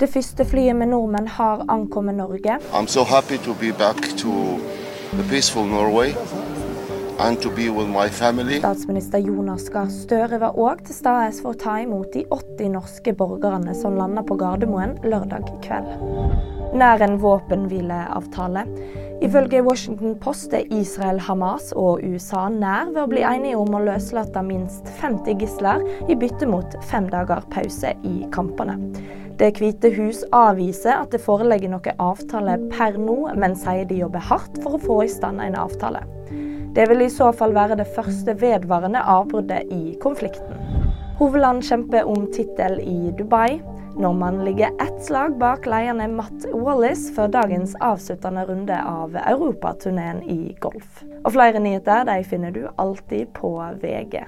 Det første flyet med nordmenn har ankommet Norge. I'm so happy to be back to the peaceful Norway and to be with my family. Statsminister Jonas Gahr Støre var òg til stede for å ta imot de 80 norske borgerne som landa på Gardermoen lørdag kveld. Nær en våpenhvileavtale. Ifølge Washington Post er Israel, Hamas og USA nær ved å bli enige om å løslate minst 50 gisler i bytte mot fem dager pause i kampene. Det hvite hus avviser at det foreligger noen avtale per nå, men sier de jobber hardt for å få i stand en avtale. Det vil i så fall være det første vedvarende avbruddet i konflikten. Hovedland kjemper om tittel i Dubai. Nordmannen ligger ett slag bak lederne Matt Wallis for dagens avsluttende runde av europaturneen i golf. Og flere nyheter de finner du alltid på VG.